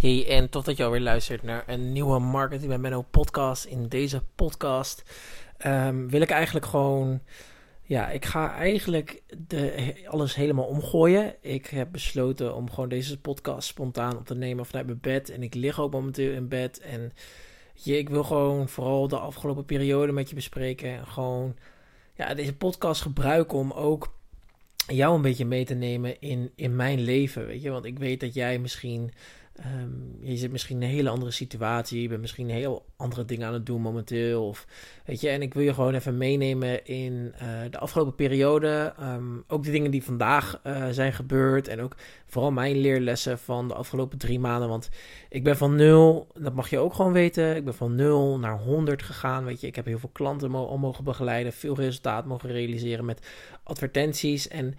Hey, en tot dat je alweer luistert naar een nieuwe Marketing met Menno podcast. In deze podcast um, wil ik eigenlijk gewoon... Ja, ik ga eigenlijk de, alles helemaal omgooien. Ik heb besloten om gewoon deze podcast spontaan op te nemen vanuit mijn bed. En ik lig ook momenteel in bed. En je, ik wil gewoon vooral de afgelopen periode met je bespreken. En gewoon ja, deze podcast gebruiken om ook jou een beetje mee te nemen in, in mijn leven. Weet je, want ik weet dat jij misschien Um, je zit misschien in een hele andere situatie. Je bent misschien heel andere dingen aan het doen momenteel. Of, weet je, en ik wil je gewoon even meenemen in uh, de afgelopen periode. Um, ook de dingen die vandaag uh, zijn gebeurd. En ook vooral mijn leerlessen van de afgelopen drie maanden. Want ik ben van nul, dat mag je ook gewoon weten. Ik ben van nul naar 100 gegaan. Weet je, ik heb heel veel klanten mo mogen begeleiden. Veel resultaat mogen realiseren met advertenties. En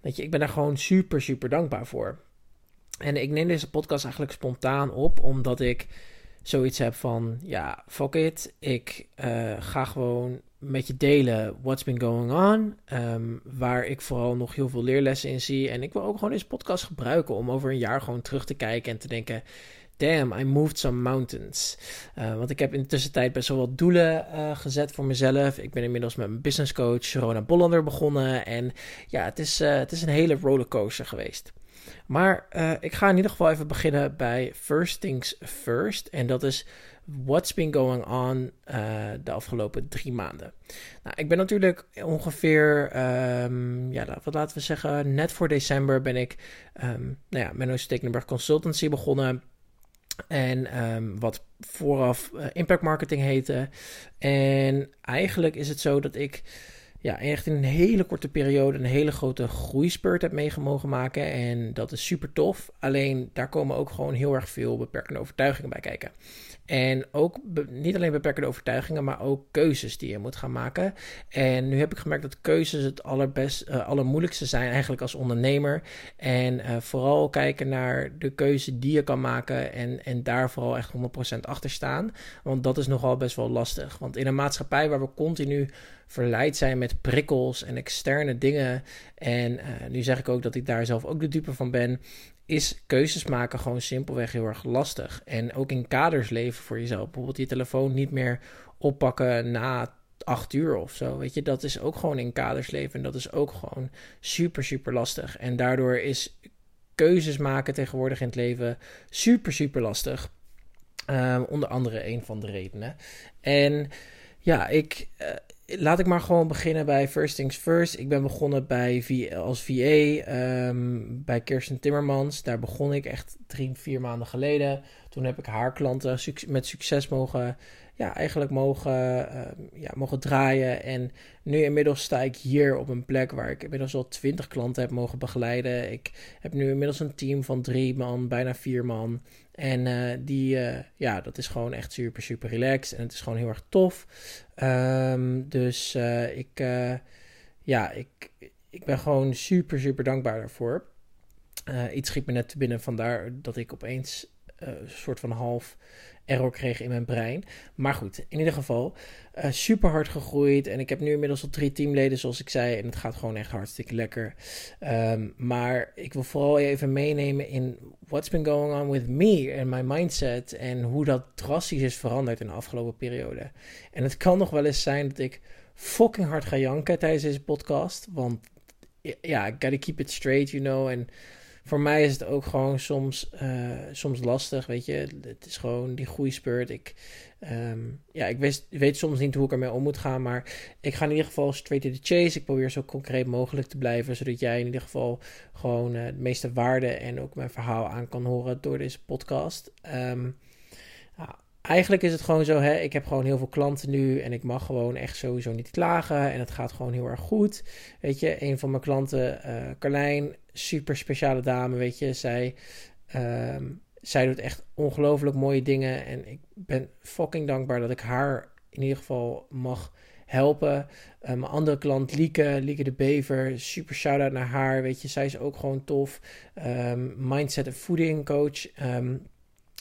weet je, ik ben daar gewoon super, super dankbaar voor. En ik neem deze podcast eigenlijk spontaan op, omdat ik zoiets heb van, ja, fuck it. Ik uh, ga gewoon met je delen what's been going on. Um, waar ik vooral nog heel veel leerlessen in zie. En ik wil ook gewoon deze podcast gebruiken om over een jaar gewoon terug te kijken en te denken... Damn, I moved some mountains. Uh, want ik heb in de tussentijd best wel wat doelen uh, gezet voor mezelf. Ik ben inmiddels met mijn business coach Rona Bollander begonnen. En ja, het is, het is een hele rollercoaster geweest. Maar uh, ik ga in ieder geval even beginnen bij First Things First. En dat is what's been going on uh, de afgelopen drie maanden. Nou, ik ben natuurlijk ongeveer, um, ja, wat laten we zeggen, net voor december ben ik um, nou ja, een Stekenberg Consultancy begonnen. En um, wat vooraf uh, impact marketing heette. En eigenlijk is het zo dat ik ja, echt in een hele korte periode een hele grote groeispurt heb meegemogen maken. En dat is super tof. Alleen daar komen ook gewoon heel erg veel beperkende overtuigingen bij kijken. En ook niet alleen beperkende overtuigingen, maar ook keuzes die je moet gaan maken. En nu heb ik gemerkt dat keuzes het allerbest, uh, allermoeilijkste zijn eigenlijk als ondernemer. En uh, vooral kijken naar de keuze die je kan maken en, en daar vooral echt 100% achter staan. Want dat is nogal best wel lastig. Want in een maatschappij waar we continu verleid zijn met prikkels en externe dingen. En uh, nu zeg ik ook dat ik daar zelf ook de dupe van ben is keuzes maken gewoon simpelweg heel erg lastig. En ook in kaders leven voor jezelf. Bijvoorbeeld je telefoon niet meer oppakken na acht uur of zo. Weet je, dat is ook gewoon in kaders leven. En dat is ook gewoon super, super lastig. En daardoor is keuzes maken tegenwoordig in het leven super, super lastig. Um, onder andere een van de redenen. En ja, ik, uh, laat ik maar gewoon beginnen bij First Things First. Ik ben begonnen bij v als VA ehm, bij Kirsten Timmermans. Daar begon ik echt drie, vier maanden geleden. Toen heb ik haar klanten met succes mogen, ja, eigenlijk mogen, uh, ja, mogen draaien. En nu inmiddels sta ik hier op een plek waar ik inmiddels al twintig klanten heb mogen begeleiden. Ik heb nu inmiddels een team van drie man, bijna vier man. En uh, die, uh, ja, dat is gewoon echt super, super relaxed. En het is gewoon heel erg tof. Um, dus uh, ik, ja, ik, ik ben gewoon super, super dankbaar daarvoor. iets schiet me net te binnen, vandaar dat ik opeens een soort van half error kreeg in mijn brein. Maar goed, in ieder geval uh, super hard gegroeid. En ik heb nu inmiddels al drie teamleden, zoals ik zei. En het gaat gewoon echt hartstikke lekker. Um, maar ik wil vooral even meenemen in what's been going on with me and my mindset. En hoe dat drastisch is veranderd in de afgelopen periode. En het kan nog wel eens zijn dat ik fucking hard ga janken tijdens deze podcast. Want ja, I gotta keep it straight, you know. En voor mij is het ook gewoon soms, uh, soms lastig, weet je. Het is gewoon die groeispurt. Ik, um, ja, ik weet, weet soms niet hoe ik ermee om moet gaan, maar ik ga in ieder geval straight to the chase. Ik probeer zo concreet mogelijk te blijven, zodat jij in ieder geval gewoon uh, de meeste waarde en ook mijn verhaal aan kan horen door deze podcast. Um, eigenlijk is het gewoon zo, hè, ik heb gewoon heel veel klanten nu en ik mag gewoon echt sowieso niet klagen en het gaat gewoon heel erg goed. Weet je, een van mijn klanten, uh, Carlijn, super speciale dame, weet je, zij, um, zij doet echt ongelooflijk mooie dingen en ik ben fucking dankbaar dat ik haar in ieder geval mag helpen. Uh, mijn andere klant, Lieke, Lieke de Bever, super shout-out naar haar, weet je, zij is ook gewoon tof. Um, mindset en voeding coach, um,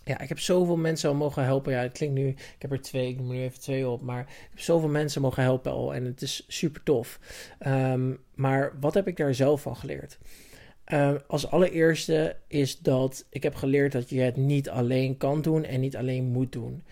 ja, ik heb zoveel mensen al mogen helpen. Ja, het klinkt nu, ik heb er twee, ik noem er nu even twee op. Maar ik heb zoveel mensen mogen helpen al en het is super tof. Um, maar wat heb ik daar zelf van geleerd? Ehm, als allereerste is dat ik heb geleerd dat je het niet alleen kan doen en niet alleen moet doen.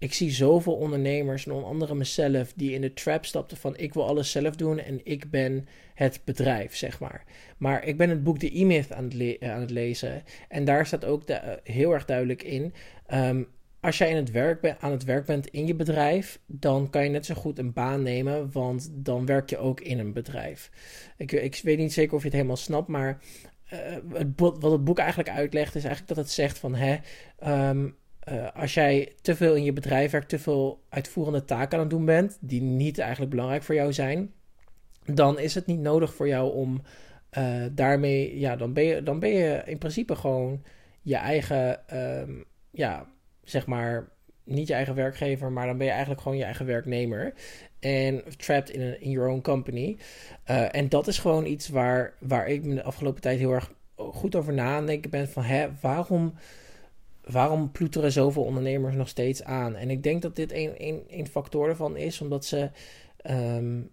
Ik zie zoveel ondernemers, en onder andere mezelf, die in de trap stapten van ik wil alles zelf doen en ik ben het bedrijf, zeg maar. Maar ik ben het boek The E-Myth aan, aan, het lezen en daar staat ook de, eh, heel erg duidelijk in. Um, als jij in het werk aan het werk bent in je bedrijf, dan kan je net zo goed een baan nemen, want dan werk je ook in een bedrijf. Ik, weet niet zeker of je het helemaal snapt, maar het, wat het boek eigenlijk uitlegt, is eigenlijk dat het zegt van hè, ehm, eh, als jij te veel in je bedrijf werkt, te veel uitvoerende taken aan het doen bent, die niet eigenlijk belangrijk voor jou zijn, dan is het niet nodig voor jou om uh, daarmee, ja, dan ben, je, dan ben je in principe gewoon je eigen, um, ja zeg maar, niet je eigen werkgever, maar dan ben je eigenlijk gewoon je eigen werknemer. En trapped in, een, in your own company. Uh, en dat is gewoon iets waar, waar ik me de afgelopen tijd heel erg goed over na aan denken ben van, hè, waarom, waarom ploeteren zoveel ondernemers nog steeds aan? En ik denk dat dit een, factor ervan is, omdat ze um,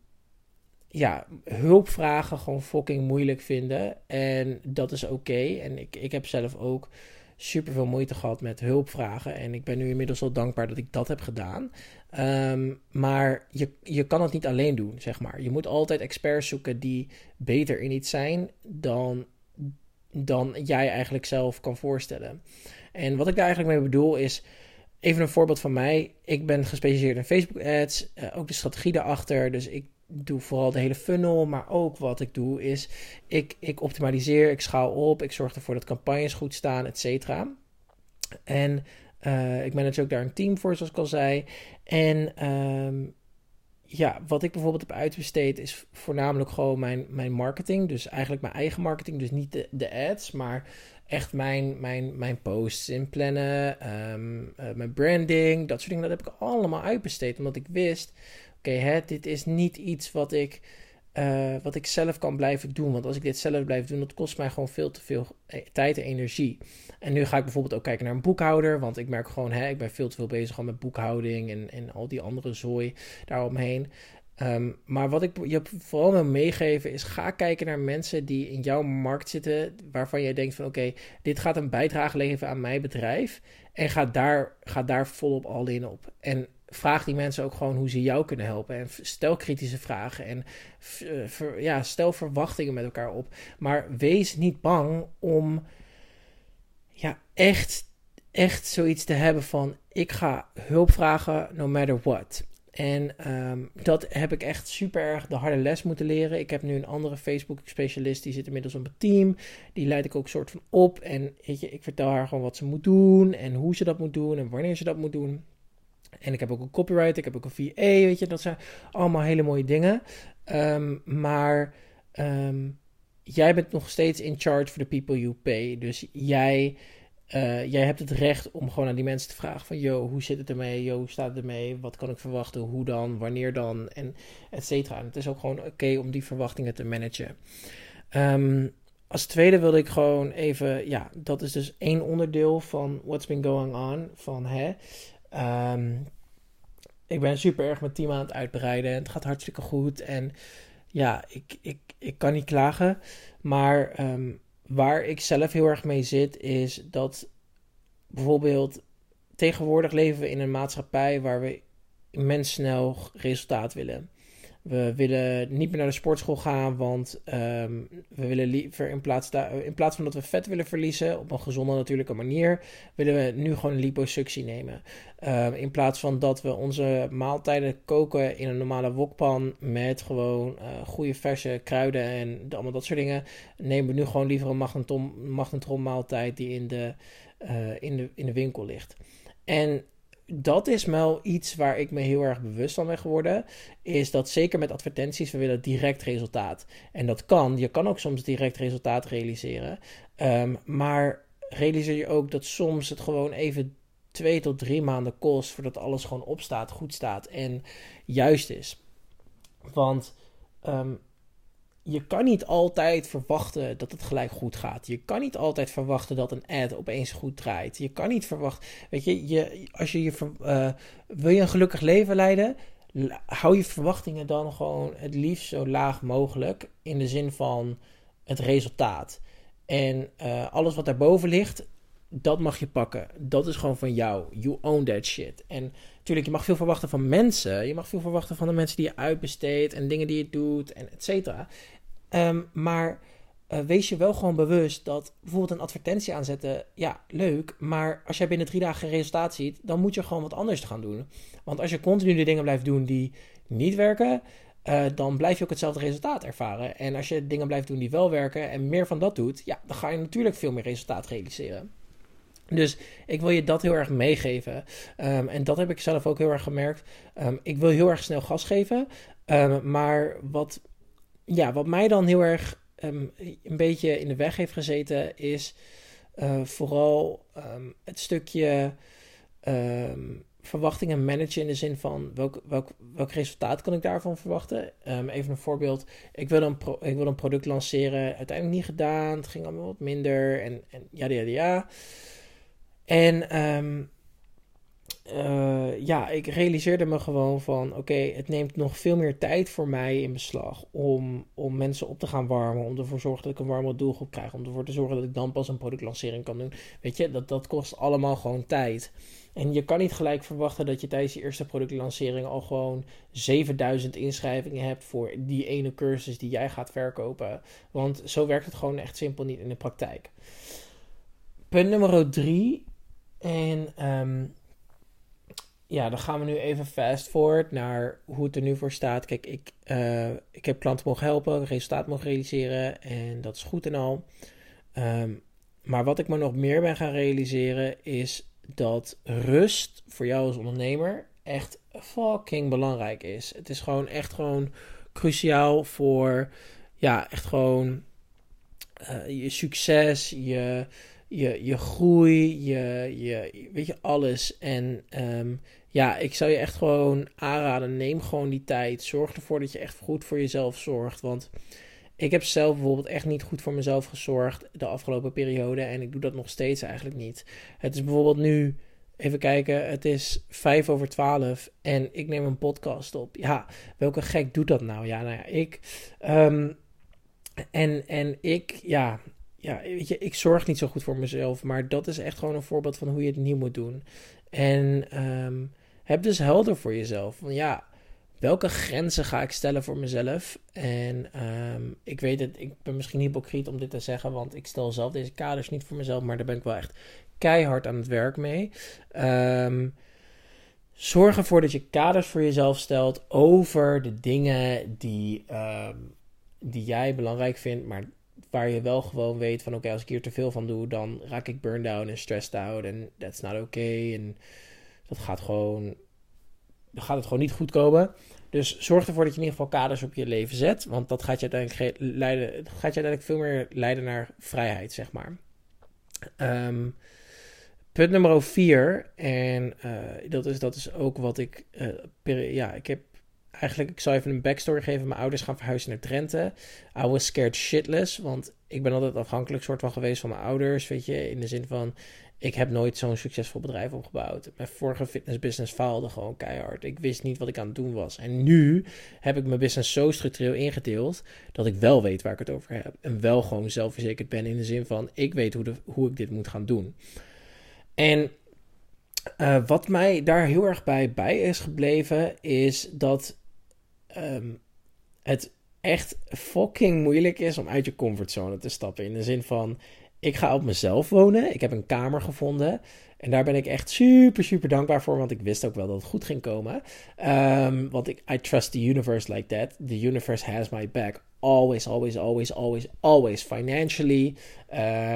ja, hulpvragen gewoon fucking moeilijk vinden. En dat is oké. En ik, ik heb zelf ook super veel moeite gehad met hulpvragen. En ik ben nu inmiddels al dankbaar dat ik dat heb gedaan. Ehm, maar je, je kan het niet alleen doen, zeg maar. Je moet altijd experts zoeken die beter in iets zijn dan, dan jij eigenlijk zelf kan voorstellen. En wat ik daar eigenlijk mee bedoel is. Even een voorbeeld van mij. Ik ben gespecialiseerd in Facebook ads. Uh, ook de strategie daarachter. Dus ik doe vooral de hele funnel, maar ook wat ik doe is, ik, ik optimaliseer, ik schaal op, ik zorg ervoor dat campagnes goed staan, et cetera. En uh, ik manage ook daar een team voor, zoals ik al zei. En um, ja, wat ik bijvoorbeeld heb uitbesteed is voornamelijk gewoon mijn, mijn marketing. Dus eigenlijk mijn eigen marketing, dus niet de, de ads, maar echt mijn, mijn, mijn posts inplannen, um, mijn branding, dat soort dingen. Dat heb ik allemaal uitbesteed, omdat ik wist oké, dit is niet iets wat ik, uh, wat ik zelf kan blijven doen. Want als ik dit zelf blijf doen, dat kost mij gewoon veel te veel eh, tijd en energie. En nu ga ik bijvoorbeeld ook kijken naar een boekhouder. Want ik merk gewoon, hè, ik ben veel te veel bezig met boekhouding en, en al die andere zooi daaromheen. Um, maar wat ik je vooral wil meegeven is: ga kijken naar mensen die in jouw markt zitten. waarvan jij denkt: van oké, dit gaat een bijdrage leveren aan mijn bedrijf. En ga daar, ga daar volop al in op. En vraag die mensen ook gewoon hoe ze jou kunnen helpen. En stel kritische vragen en eh, ja, stel verwachtingen met elkaar op. Maar wees niet bang om ja, echt, echt zoiets te hebben van: ik ga hulp vragen no matter what. En um, dat heb ik echt super erg de harde les moeten leren. Ik heb nu een andere Facebook-specialist, die zit inmiddels op mijn team. Die leid ik ook soort van op. En weet je, ik vertel haar gewoon wat ze moet doen en hoe ze dat moet doen en wanneer ze dat moet doen. En ik heb ook een copyright, ik heb ook een VA, weet je, dat zijn allemaal hele mooie dingen. Um, maar um, jij bent nog steeds in charge for the people you pay. Dus jij, uh, jij hebt het recht om gewoon aan die mensen te vragen van... Yo, hoe zit het ermee? Yo, hoe staat het ermee? Wat kan ik verwachten? Hoe dan? Wanneer dan? En et cetera. En het is ook gewoon oké om die verwachtingen te managen. Um, als tweede wilde ik gewoon even... Ja, dat is dus één onderdeel van what's been going on. Van hè... ik ben super erg mijn team aan het uitbreiden. Het gaat hartstikke goed. En ja, ik, ik, ik kan niet klagen. Maar um, waar ik zelf heel erg mee zit, is dat bijvoorbeeld tegenwoordig leven we in een maatschappij waar we immens snel resultaat willen. We willen niet meer naar de sportschool gaan, want um, we willen liever in plaats, in plaats van dat we vet willen verliezen, op een gezonde natuurlijke manier, willen we nu gewoon liposuctie nemen. Um, in plaats van dat we onze maaltijden koken in een normale wokpan met gewoon uh, goede verse kruiden en allemaal dat soort dingen, nemen we nu gewoon liever een magnetron, maaltijd die in de, uh, in, de, in de winkel ligt. En dat is wel iets waar ik me heel erg bewust van ben geworden. Is dat zeker met advertenties, we willen direct resultaat. En dat kan. Je kan ook soms direct resultaat realiseren. Um, maar realiseer je ook dat soms het gewoon even twee tot drie maanden kost voordat alles gewoon opstaat, goed staat en juist is. Want um, je kan niet altijd verwachten dat het gelijk goed gaat. Je kan niet altijd verwachten dat een ad opeens goed draait. Je kan niet verwachten. Weet je, je als je je. Uh, wil je een gelukkig leven leiden? Hou je verwachtingen dan gewoon het liefst zo laag mogelijk. In de zin van het resultaat. En uh, alles wat daarboven ligt, dat mag je pakken. Dat is gewoon van jou. You own that shit. En natuurlijk, je mag veel verwachten van mensen. Je mag veel verwachten van de mensen die je uitbesteedt en dingen die je doet en et cetera. Um, maar uh, wees je wel gewoon bewust dat bijvoorbeeld een advertentie aanzetten, ja, leuk. Maar als jij binnen drie dagen geen resultaat ziet, dan moet je gewoon wat anders gaan doen. Want als je continu de dingen blijft doen die niet werken, uh, dan blijf je ook hetzelfde resultaat ervaren. En als je dingen blijft doen die wel werken en meer van dat doet, ja, dan ga je natuurlijk veel meer resultaat realiseren. Dus ik wil je dat heel erg meegeven. Um, en dat heb ik zelf ook heel erg gemerkt. Um, ik wil heel erg snel gas geven. Maar wat, ja, wat mij dan heel erg een beetje in de weg heeft gezeten, is uh, vooral het stukje verwachtingen managen in de zin van welk, welk, welk resultaat kan ik daarvan verwachten? even een voorbeeld. Ik wil een, pro, ik wil een product lanceren, uiteindelijk niet gedaan. Het ging allemaal wat minder en, ja, ja, ja. En um, uh, ja, ik realiseerde me gewoon van: oké, het neemt nog veel meer tijd voor mij in beslag om, om mensen op te gaan warmen. Om ervoor te zorgen dat ik een warme doelgroep krijg. Om ervoor te zorgen dat ik dan pas een productlancering kan doen. Weet je, dat, dat kost allemaal gewoon tijd. En je kan niet gelijk verwachten dat je tijdens je eerste productlancering al gewoon 7000 inschrijvingen hebt voor die ene cursus die jij gaat verkopen. Want zo werkt het gewoon echt simpel niet in de praktijk. Punt nummer drie en um, ja, dan gaan we nu even fast forward naar hoe het er nu voor staat. Kijk, ik, uh, ik heb klanten mogen helpen, resultaat mogen realiseren en dat is goed en al. Um, maar wat ik me nog meer ben gaan realiseren is dat rust voor jou als ondernemer echt fucking belangrijk is. Het is gewoon echt gewoon cruciaal voor, ja, echt gewoon uh, je succes, je je, je groei, je, je, weet je, alles. En um, ja, ik zou je echt gewoon aanraden, neem gewoon die tijd. Zorg ervoor dat je echt goed voor jezelf zorgt. Want ik heb zelf bijvoorbeeld echt niet goed voor mezelf gezorgd de afgelopen periode. En ik doe dat nog steeds eigenlijk niet. Het is bijvoorbeeld nu, even kijken, het is vijf over twaalf en ik neem een podcast op. Ja, welke gek doet dat nou? Ja, nou ja, ik... Um, en, en ik, ja, ja, weet je, ik zorg niet zo goed voor mezelf. Maar dat is echt gewoon een voorbeeld van hoe je het niet moet doen. En um, heb dus helder voor jezelf. Van ja, welke grenzen ga ik stellen voor mezelf? En um, ik weet het, ik ben misschien hypocriet om dit te zeggen. Want ik stel zelf deze kaders niet voor mezelf. Maar daar ben ik wel echt keihard aan het werk mee. Um, zorg ervoor dat je kaders voor jezelf stelt over de dingen die, die jij belangrijk vindt. Maar waar je wel gewoon weet van oké, als ik hier te veel van doe, dan raak ik burned out en stressed out en that's not okay. En dat gaat gewoon, gaat het gewoon niet goed komen. Dus zorg ervoor dat je in ieder geval kaders op je leven zet, want dat gaat je uiteindelijk leiden, gaat je uiteindelijk veel meer leiden naar vrijheid, zeg maar. Um, punt nummer vier, en uh, dat, is, dat is ook wat ik, uh, ja, ik heb eigenlijk, ik zal even een backstory geven. Mijn ouders gaan verhuizen naar Drenthe. I was scared shitless, want ik ben altijd afhankelijk soort van geweest van mijn ouders, weet je. In de zin van, ik heb nooit zo'n succesvol bedrijf opgebouwd. Mijn vorige fitnessbusiness faalde gewoon keihard. Ik wist niet wat ik aan het doen was. En nu heb ik mijn business zo structureel ingedeeld dat ik wel weet waar ik het over heb. En wel gewoon zelfverzekerd ben in de zin van, ik weet hoe, de, hoe ik dit moet gaan doen. En uh, wat mij daar heel erg bij, bij is gebleven, is dat um, het echt fucking moeilijk is om uit je comfortzone te stappen. In de zin van, ik ga op mezelf wonen. Ik heb een kamer gevonden. En daar ben ik echt super, super dankbaar voor. Want ik wist ook wel dat het goed ging komen. Um, want ik, I trust the universe like that. The universe has my back always, always, always, always, always financially.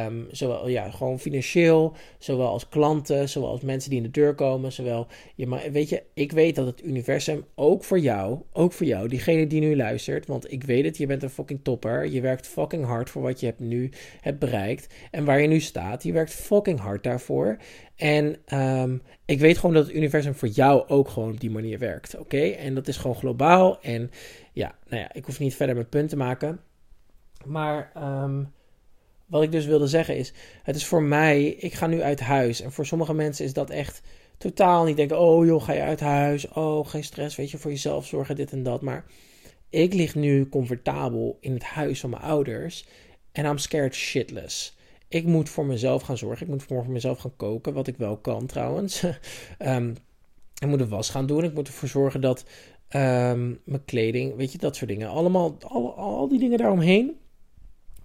Um, zowel ja, gewoon financieel, zowel als klanten, zowel als mensen die in de deur komen. Zowel, ja, maar weet je, ik weet dat het universum ook voor jou, ook voor jou, diegene die nu luistert, want ik weet het, je bent een fucking topper. Je werkt fucking hard voor wat je hebt nu hebt bereikt en waar je nu staat. Je werkt fucking hard daarvoor. En um, ik weet gewoon dat het universum voor jou ook gewoon op die manier werkt. Oké? En dat is gewoon globaal. En ja, nou ja, ik hoef niet verder mijn punt te maken. Maar um, wat ik dus wilde zeggen is: het is voor mij, ik ga nu uit huis. En voor sommige mensen is dat echt totaal niet denken: oh joh, ga je uit huis? Oh, geen stress, weet je, voor jezelf zorgen, dit en dat. Maar ik lig nu comfortabel in het huis van mijn ouders. En I'm scared shitless. Ik moet voor mezelf gaan zorgen. Ik moet voor mezelf gaan koken, wat ik wel kan trouwens. um, ik moet de was gaan doen. Ik moet ervoor zorgen dat um, mijn kleding, weet je, dat soort dingen. Allemaal, al, al die dingen daaromheen.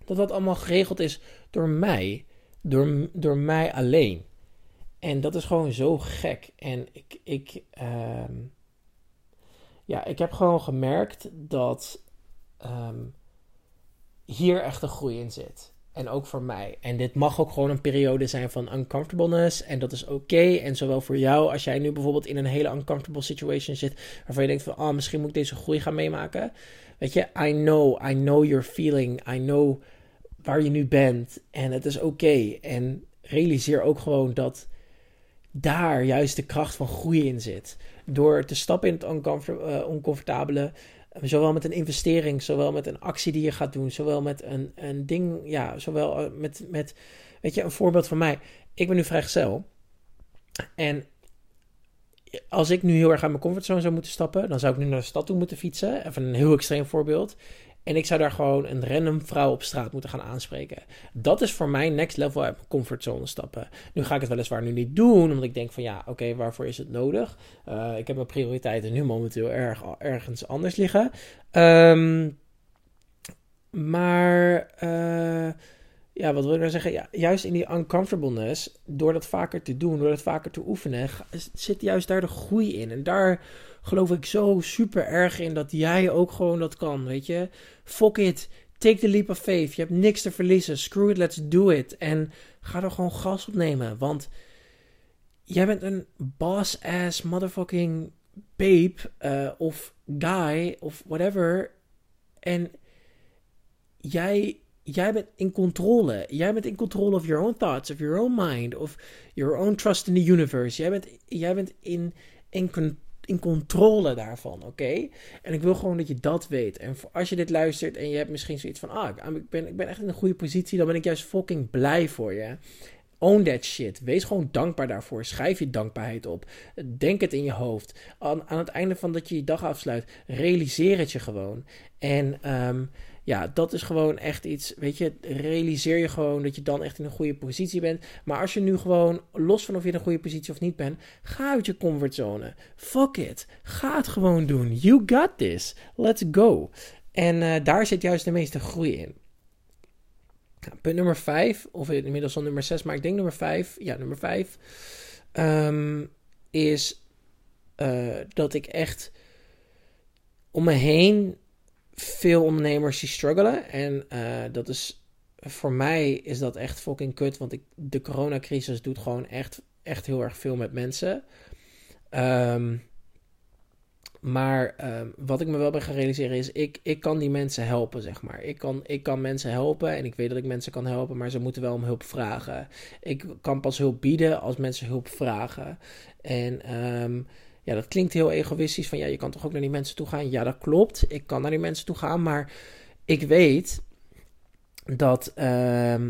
Dat dat allemaal geregeld is door mij. Door, door mij alleen. En dat is gewoon zo gek. En ik, ik, um, ja, ik heb gewoon gemerkt dat um, hier echt een groei in zit. En ook voor mij. En dit mag ook gewoon een periode zijn van uncomfortableness. En dat is oké. En zowel voor jou, als jij nu bijvoorbeeld in een hele uncomfortable situation zit. Waarvan je denkt van, oh, misschien moet ik deze groei gaan meemaken. Weet je, I know, I know your feeling. I know waar je nu bent. En het is oké. En realiseer ook gewoon dat daar juist de kracht van groei in zit. Door te stappen in het oncomfortabele, zowel met een investering, zowel met een actie die je gaat doen, zowel met een, een ding, ja, zowel eh, met, met, weet je, een voorbeeld van mij. Ik ben nu vrijgezel. En als ik nu heel erg aan mijn comfortzone zou moeten stappen, dan zou ik nu naar de stad toe moeten fietsen. Even een heel extreem voorbeeld. En ik zou daar gewoon een random vrouw op straat moeten gaan aanspreken. Dat is voor mij next level uit mijn comfortzone stappen. Nu ga ik het weliswaar nu niet doen, omdat ik denk van ja, oké, waarvoor is het nodig? Uh, ik heb mijn prioriteiten nu momenteel erg, ergens anders liggen. Um, maar uh, ja, wat wil ik nou zeggen? Ja, juist in die uncomfortableness, door dat vaker te doen, door dat vaker te oefenen, zit juist daar de groei in. En daar geloof ik zo super erg in dat jij ook gewoon dat kan, weet je. Fuck it, take the leap of faith. Je hebt niks te verliezen. Screw it, let's do it. En ga er gewoon gas op nemen, want jij bent een boss-ass motherfucking babe uh, of guy of whatever. En jij jij bent in controle. Jij bent in controle of your own thoughts, of your own mind, of your own trust in the universe. Jij bent, jij bent in, in, in controle daarvan, oké? En ik wil gewoon dat je dat weet. En als je dit luistert en je hebt misschien zoiets van... Ah, ik ben, ik ben echt in een goede positie, dan ben ik juist fucking blij voor je. Own that shit. Wees gewoon dankbaar daarvoor. Schrijf je dankbaarheid op. Denk het in je hoofd. Aan, aan het einde van dat je je dag afsluit, realiseer het je gewoon. En um, ja, dat is gewoon echt iets, weet je, realiseer je gewoon dat je dan echt in een goede positie bent. Maar als je nu gewoon, los van of je in een goede positie of niet bent, ga uit je comfortzone. Fuck it. Ga het gewoon doen. You got this. Let's go. En uh, daar zit juist de meeste groei in. Punt nummer 5, of inmiddels al nummer 6, maar ik denk nummer 5. Ja, nummer 5 um, ehm, is uh, dat ik echt om me heen veel ondernemers die struggelen. En uh, dat is voor mij is dat echt fucking kut. Want ik, de coronacrisis doet gewoon echt, echt heel erg veel met mensen. Um, maar um, wat ik me wel ben gaan realiseren is, ik, ik kan die mensen helpen, zeg maar. Ik kan, ik kan mensen helpen en ik weet dat ik mensen kan helpen, maar ze moeten wel om hulp vragen. Ik kan pas hulp bieden als mensen hulp vragen. En um, ja, dat klinkt heel egoïstisch. Van ja, je kan toch ook naar die mensen toe gaan. Ja, dat klopt. Ik kan naar die mensen toe gaan. Maar ik weet dat uh,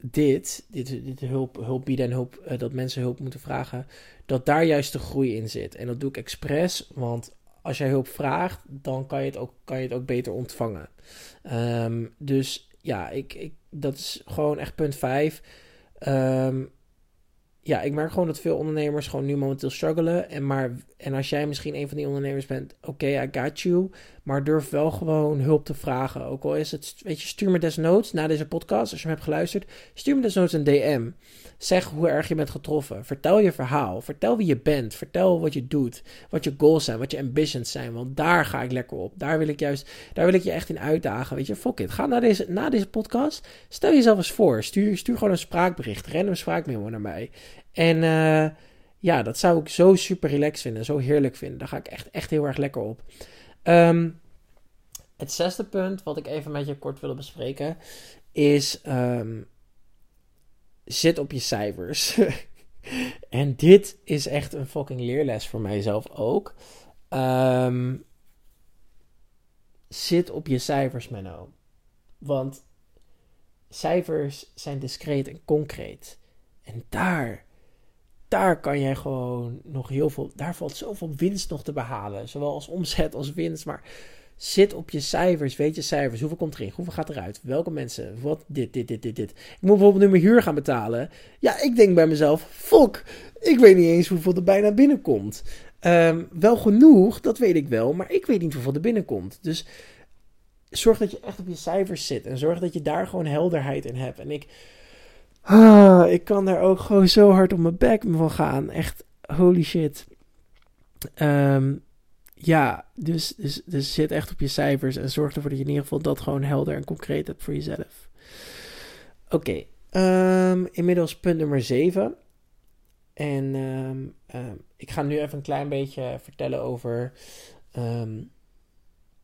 dit, dit, dit hulp, hulp bieden en hulp, uh, dat mensen hulp moeten vragen, dat daar juist de groei in zit. En dat doe ik expres, want als jij hulp vraagt, dan kan je het ook, kan je het ook beter ontvangen. Um, dus ja, ik, ik, dat is gewoon echt punt 5. Um, ehm, ja, ik merk gewoon dat veel ondernemers gewoon nu momenteel struggelen. En, maar, en als jij misschien een van die ondernemers bent, oké, I got you. Maar durf wel gewoon hulp te vragen. Ook al is het, weet je, stuur me desnoods na deze podcast, als je hem hebt geluisterd, stuur me desnoods een DM. Zeg hoe erg je bent getroffen. Vertel je verhaal. Vertel wie je bent. Vertel wat je doet. Wat je goals zijn. Wat je ambitions zijn. Want daar ga ik lekker op. Daar wil ik juist, daar wil ik je echt in uitdagen. Weet je, fuck it. Ga naar deze, na deze podcast. Stel jezelf eens voor. Stuur, stuur gewoon een spraakbericht. Random spraakmemo naar mij. En uh, ja, dat zou ik zo super relaxed vinden. Zo heerlijk vinden. Daar ga ik echt, echt heel erg lekker op. Um, het zesde punt, wat ik even met je kort wil bespreken, is um, zit op je cijfers. en dit is echt een fucking leerles voor mijzelf ook. Um, zit op je cijfers, Menno. Want cijfers zijn discreet en concreet. En daar, daar kan jij gewoon nog heel veel. Daar valt zoveel winst nog te behalen. Zowel als omzet als winst. Maar Zit op je cijfers, weet je cijfers. Hoeveel komt erin? Hoeveel gaat eruit? Welke mensen? Wat? Dit, dit, dit, dit, dit. Ik moet bijvoorbeeld nu mijn huur gaan betalen. Ja, ik denk bij mezelf, fuck, ik weet niet eens hoeveel er bijna binnenkomt. Ehm, wel genoeg, dat weet ik wel, maar ik weet niet hoeveel er binnenkomt. Dus zorg dat je echt op je cijfers zit en zorg dat je daar gewoon helderheid in hebt. En ik, ah, ik kan daar ook gewoon zo hard op mijn bek van gaan. Echt, holy shit. Ehm, ja, dus, dus, dus zit echt op je cijfers en zorg ervoor dat je in ieder geval dat gewoon helder en concreet hebt voor jezelf. Oké, ehm, inmiddels punt nummer 7. En ehm, ik ga nu even een klein beetje vertellen over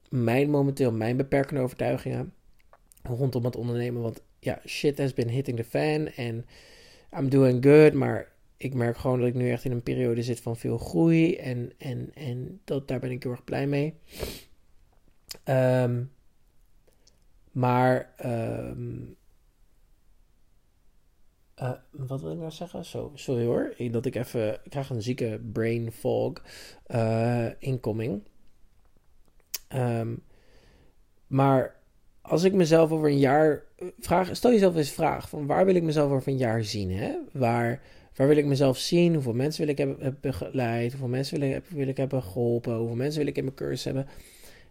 mijn momenteel, mijn beperkende overtuigingen rondom het ondernemen. Want ja, shit has been hitting the fan en I'm doing good, maar ik merk gewoon dat ik nu echt in een periode zit van veel groei en, en, en dat, daar ben ik heel erg blij mee. Um, maar, um, uh, wat wil ik nou zeggen? Sorry hoor, dat ik even, ik krijg een zieke brain fog uh, incoming. Um, maar als ik mezelf over een jaar vraag, stel jezelf eens vraag van waar wil ik mezelf over een jaar zien? Hè? Waar, waar wil ik mezelf zien? Hoeveel mensen wil ik hebben, begeleid? Hoeveel mensen wil ik, ik hebben geholpen? Hoeveel mensen wil ik in mijn cursus hebben?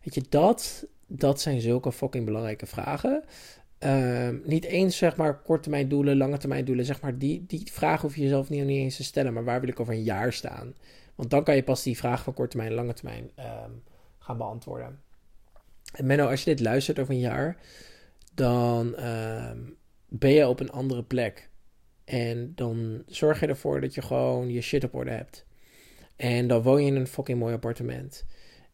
Weet je, dat, dat zijn zulke fucking belangrijke vragen. Ehm, niet eens zeg maar korte termijn doelen, lange termijn doelen. Zeg maar die, die vragen hoef je jezelf niet, eens te stellen. Maar waar wil ik over een jaar staan? Want dan kan je pas die vraag van korte termijn lange termijn um, gaan beantwoorden. En Menno, als je dit luistert over een jaar, dan ehm, ben je op een andere plek. En dan zorg je ervoor dat je gewoon je shit op orde hebt. En dan woon je in een fucking mooi appartement.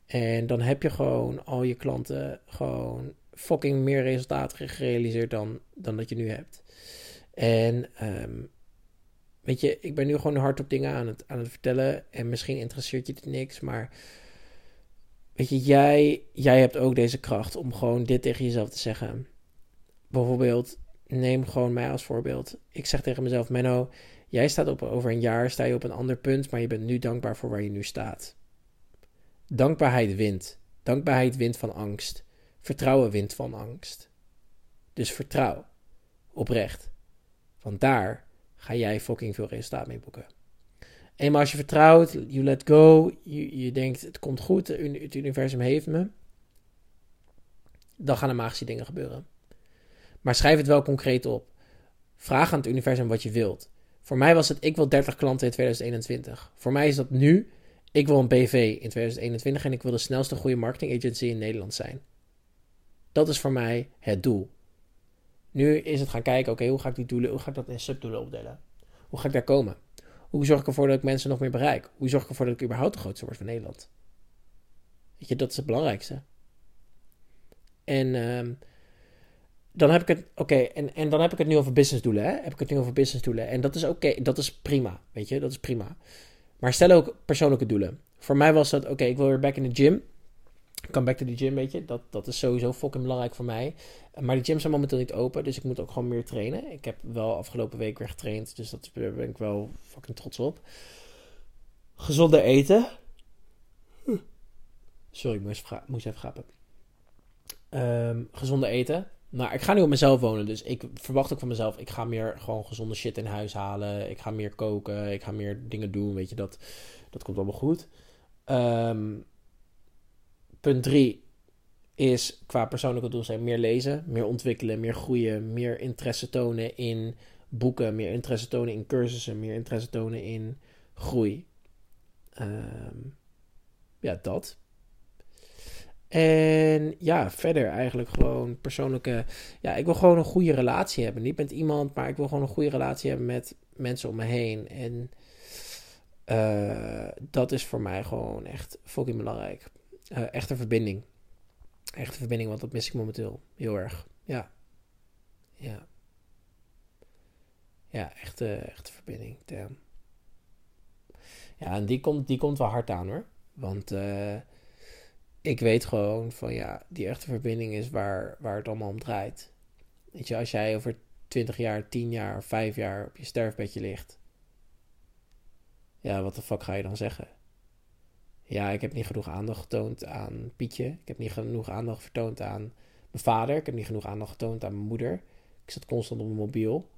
En dan heb je gewoon al je klanten gewoon fucking meer resultaten gerealiseerd dan, dan dat je nu hebt. En ehm, weet je, ik ben nu gewoon hardop dingen aan het, aan het vertellen. En misschien interesseert je dit niks, maar Weet je, jij, jij hebt ook deze kracht om gewoon dit tegen jezelf te zeggen. Bijvoorbeeld, neem gewoon mij als voorbeeld. Ik zeg tegen mezelf, Menno, jij staat op, over een jaar, sta je op een ander punt, maar je bent nu dankbaar voor waar je nu staat. Dankbaarheid wint. Dankbaarheid wint van angst. Vertrouwen wint van angst. Dus vertrouw. Oprecht. Want daar ga jij fucking veel resultaat mee boeken. Eenmaal als je vertrouwt, you let go, je, je denkt het komt goed, het universum heeft me, dan gaan er magische dingen gebeuren. Maar schrijf het wel concreet op. Vraag aan het universum wat je wilt. Voor mij was het, ik wil 30 klanten in 2021. Voor mij is dat nu, ik wil een BV in 2021 en ik wil de snelste goede marketing agency in Nederland zijn. Dat is voor mij het doel. Nu is het gaan kijken, oké, hoe ga ik die doelen, hoe ga ik dat in subdoelen opdelen? Hoe ga ik daar komen? Hoe zorg ik ervoor dat ik mensen nog meer bereik? Hoe zorg ik ervoor dat ik überhaupt de grootste word van Nederland? Weet je, dat is het belangrijkste. En ehm, dan heb ik het, oké, en, en dan heb ik het nu over businessdoelen, hè? Heb ik het nu over businessdoelen. En dat is oké, dat is prima, weet je, dat is prima. Maar stel ook persoonlijke doelen. Voor mij was dat, oké, ik wil weer back in de gym. Come back to the gym, weet je. Dat, dat is sowieso fucking belangrijk voor mij. Maar de gyms zijn momenteel niet open, dus ik moet ook gewoon meer trainen. Ik heb wel afgelopen week weer getraind, dus dat, daar ben ik wel fucking trots op. Gezonder eten. Sorry, ik moest, moest even grappen. Um, gezonder eten. Nou, ik ga nu op mezelf wonen, dus ik verwacht ook van mezelf. Ik ga meer gewoon gezonde shit in huis halen. Ik ga meer koken. Ik ga meer dingen doen. Weet je, dat, dat komt allemaal goed. Um, punt 3 is qua persoonlijke doelstelling meer lezen, meer ontwikkelen, meer groeien, meer interesse tonen in boeken, meer interesse tonen in cursussen, meer interesse tonen in groei. Um, ja, dat. En ja, verder eigenlijk gewoon persoonlijke. Ja, ik wil gewoon een goede relatie hebben. Niet met iemand, maar ik wil gewoon een goede relatie hebben met mensen om me heen. En uh, dat is voor mij gewoon echt fucking belangrijk. Uh, echte verbinding echte verbinding, want dat mis ik momenteel heel erg. Ja. Ja. Ja, echte, echte verbinding. Ja, en die komt, die komt wel hard aan hoor. Want uh, ik weet gewoon van ja, die echte verbinding is waar, waar het allemaal om draait. Weet je, als jij over 20 jaar, 10 jaar, 5 jaar op je sterfbedje ligt. Ja, wat de fuck ga je dan zeggen? Ja, ik heb niet genoeg aandacht getoond aan Pietje. Ik heb niet genoeg aandacht vertoond aan mijn vader. Ik heb niet genoeg aandacht getoond aan mijn moeder. Ik zat constant op mijn mobiel.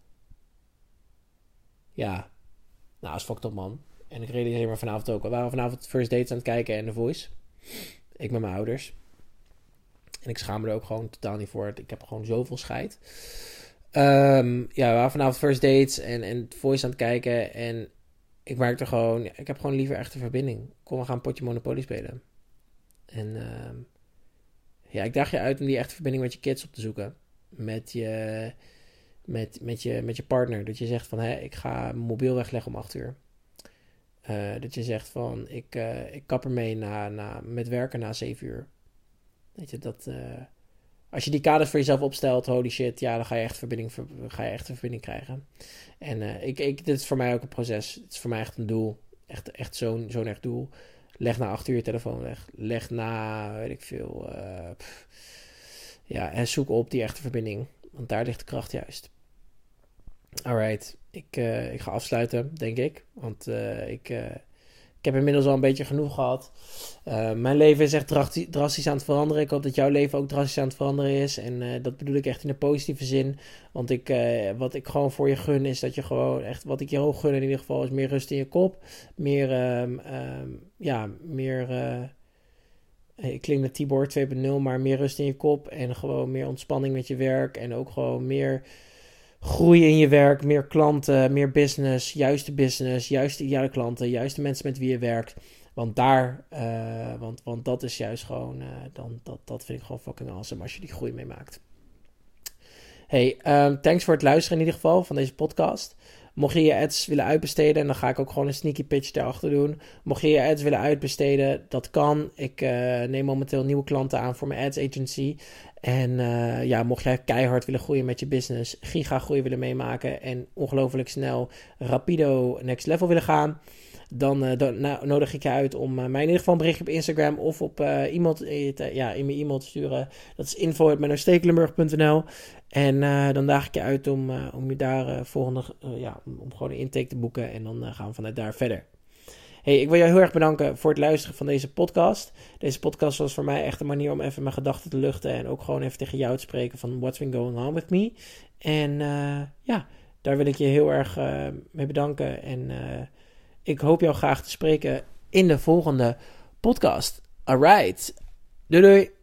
Ja, nou, is fucked up, man. En ik realiseer me vanavond ook. We waren vanavond First Dates aan het kijken en The Voice. Ik met mijn ouders. En ik schaam me er ook gewoon totaal niet voor. Ik heb gewoon zoveel scheid. Um, ja, we waren vanavond First Dates en, en Voice aan het kijken. En ik merkte gewoon, ik heb gewoon liever echte verbinding. Kom, we gaan een potje Monopoly spelen. En uh, ja, ik daag je uit om die echte verbinding met je kids op te zoeken. Met je, met, met je, met je partner. Dat je zegt van, hé, ik ga mobiel wegleggen om acht uur. Uh, dat je zegt van, ik, uh, ik kap ermee na, na, met werken na zeven uur. Weet je, dat... Uh, als je die kaders voor jezelf opstelt, holy shit, ja, dan ga je echt verbinding, ga je echt een verbinding krijgen. En ik, ik, dit is voor mij ook een proces. Het is voor mij echt een doel. Echt, echt zo'n zo'n echt doel. Leg na acht uur je telefoon weg. Leg na, weet ik veel. Ja, en zoek op die echte verbinding. Want daar ligt de kracht juist. Alright, ik, uh, ik ga afsluiten, denk ik. Want ik ik heb inmiddels al een beetje genoeg gehad. Mijn leven is echt drastisch aan het veranderen. Ik hoop dat jouw leven ook drastisch aan het veranderen is. En dat bedoel ik echt in een positieve zin. Want ik, wat ik gewoon voor je gun is dat je gewoon echt, wat ik je hoog gun in ieder geval, is meer rust in je kop. Meer, um, um, ja, meer, ik klink naar Tibor 2.0, maar meer rust in je kop. En gewoon meer ontspanning met je werk. En ook gewoon meer groei in je werk, meer klanten, meer business, juiste business, juiste klanten, juiste mensen met wie je werkt. Want daar, uh, want, want dat is juist gewoon, uh, dan, dat, dat vind ik gewoon fucking awesome als je die groei meemaakt. Hey, um, thanks voor het luisteren in ieder geval van deze podcast. Mocht je je ads willen uitbesteden, en dan ga ik ook gewoon een sneaky pitch daarachter doen. Mocht je je ads willen uitbesteden, dat kan. Ik uh, neem momenteel nieuwe klanten aan voor mijn ads agency. En uh, ja, mocht jij keihard willen groeien met je business, giga groei willen meemaken en ongelooflijk snel rapido next level willen gaan, dan, uh, dan nou, nodig ik je uit om mij in ieder geval een berichtje op Instagram of op iemand te, ja, in mijn e-mail te sturen. Dat is info.mennostekelenburg.nl En dan daag ik je uit om, om je daar volgende, ja, om, gewoon een intake te boeken en dan gaan we vanuit daar verder. Hey, ik wil jou heel erg bedanken voor het luisteren van deze podcast. Deze podcast was voor mij echt een manier om even mijn gedachten te luchten. En ook gewoon even tegen jou te spreken van what's been going on with me. En ja, daar wil ik je heel erg mee bedanken. En ik hoop jou graag te spreken in de volgende podcast. Alright. Doei doei.